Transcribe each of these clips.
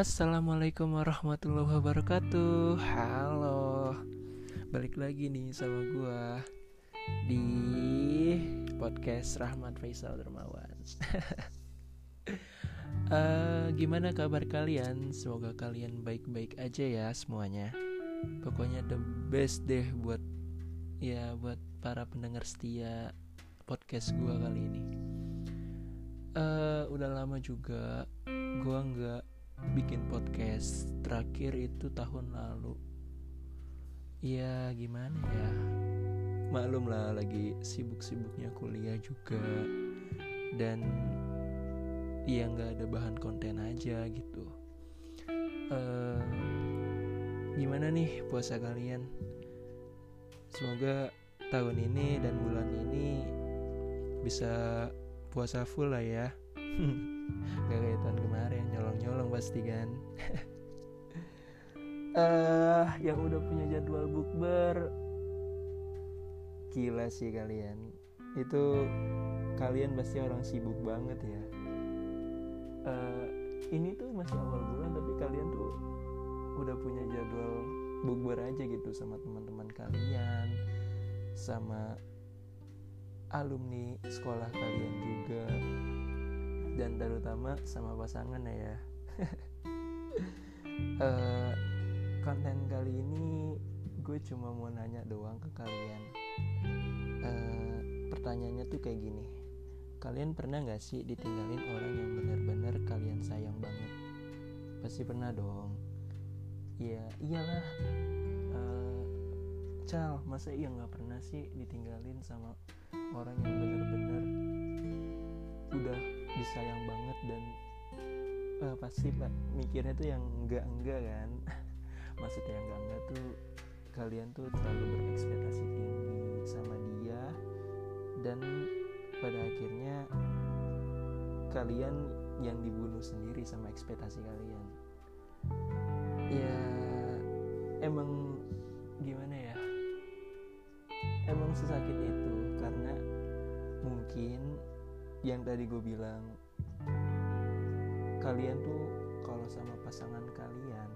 Assalamualaikum warahmatullahi wabarakatuh. Halo. Balik lagi nih sama gua Di podcast Rahmat Faisal Dermawan. Uh, Gimana kabar kalian? Semoga kalian baik-baik aja ya semuanya. Pokoknya the best deh buat Ya buat para pendengar setia podcast gua kali ini. Uh, Udah lama juga gua nggak bikin podcast terakhir itu tahun lalu. Ya gimana ya? Maklum lah lagi sibuk-sibuknya kuliah juga. Dan ya nggak ada bahan konten aja gitu. Uh, gimana nih puasa kalian? Semoga tahun ini dan bulan ini bisa puasa full lah ya Gak kayak tahun kemarin nyolong-nyolong pasti kan. Uh, Yang udah punya jadwal bukber Gila sih kalian. Itu kalian pasti orang sibuk banget ya. Uh, Ini tuh masih awal bulan tapi kalian tuh udah punya jadwal bukber aja gitu sama teman-teman kalian Sama alumni sekolah kalian juga dan terutama sama pasangan ya. Uh, konten kali ini gue cuma mau nanya doang ke kalian. Uh, pertanyaannya tuh kayak gini. Kalian pernah gak sih ditinggalin orang yang benar-benar kalian sayang banget? Pasti pernah dong. Ya iyalah. Uh, cal masa iya nggak pernah sih ditinggalin sama orang yang benar-benar disayang banget dan uh, pasti mikirnya tuh yang enggak enggak kan. Maksudnya yang enggak enggak tuh kalian tuh terlalu berekspektasi tinggi sama dia dan pada akhirnya kalian yang dibunuh sendiri sama ekspektasi kalian. Ya emang gimana ya? Emang sesakit itu karena mungkin yang tadi gue bilang kalian tuh kalau sama pasangan kalian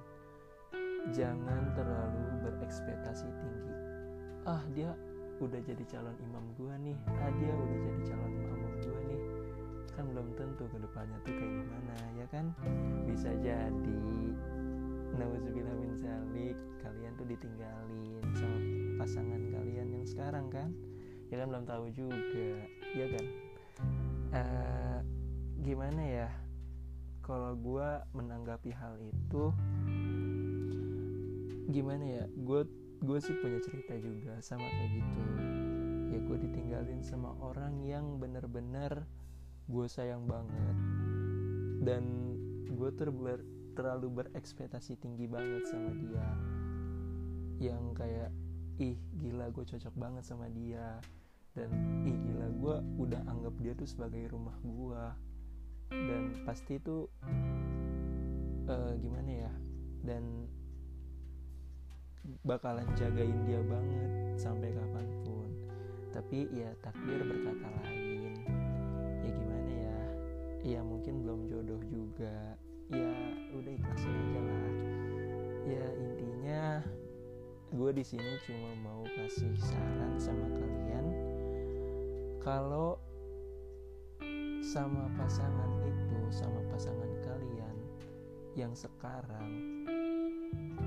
jangan terlalu berekspektasi tinggi. Ah dia udah jadi calon imam gue nih. Ah dia udah jadi calon imam gue nih. Kan belum tentu ke depannya tuh kayak gimana ya kan? Bisa jadi Nauzubillah min zalik kalian tuh ditinggalin sama pasangan kalian yang sekarang kan? Ya kan belum tahu juga ya kan uh, gimana ya? Kalau gue menanggapi hal itu gimana ya? Gue gue sih punya cerita juga sama kayak gitu. Ya gue ditinggalin sama orang yang bener-bener gue sayang banget. Dan gue terber terlalu berekspektasi tinggi banget sama dia. Yang kayak ih gila gue cocok banget sama dia dan ih gila gue udah anggap dia tuh sebagai rumah gue dan pasti tuh uh, gimana ya dan bakalan jagain dia banget sampai kapan pun. Tapi ya takdir berkata lain. Ya gimana ya ya mungkin belum jodoh juga. Ya udah ikhlasin aja lah. Ya intinya gue di sini cuma mau kasih saran sama kalian kalau sama pasangan itu sama pasangan kalian yang sekarang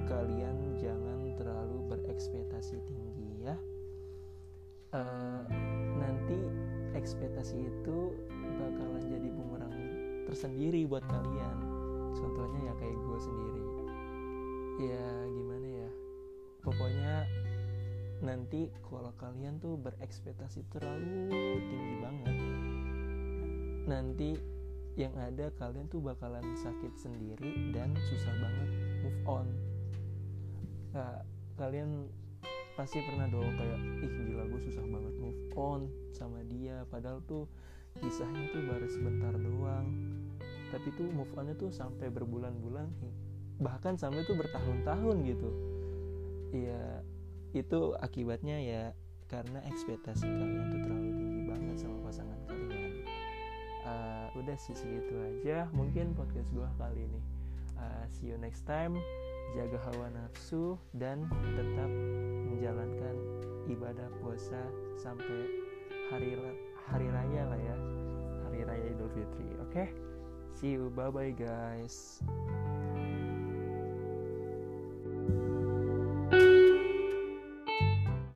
kalian jangan terlalu berekspektasi tinggi ya. Uh, nanti ekspektasi itu bakalan jadi bumerang tersendiri buat kalian. Contohnya ya kayak gue sendiri. Ya gimana nanti kalau kalian tuh berekspektasi terlalu tinggi banget nanti yang ada kalian tuh bakalan sakit sendiri dan susah banget move on. Nah, kalian pasti pernah dong kayak ih gila gue susah banget move on sama dia. Padahal tuh kisahnya tuh baru sebentar doang. Tapi tuh move onnya tuh sampai berbulan-bulan bahkan sampai tuh bertahun-tahun gitu. Ya itu akibatnya ya karena ekspektasi kalian tuh terlalu tinggi banget sama pasangan kalian. Uh, udah sih segitu aja mungkin podcast gue kali ini. Uh, see you next time. Jaga hawa nafsu dan tetap menjalankan ibadah puasa sampai hari hari raya lah ya. Hari raya Idul Fitri oke? Okay? see you bye bye guys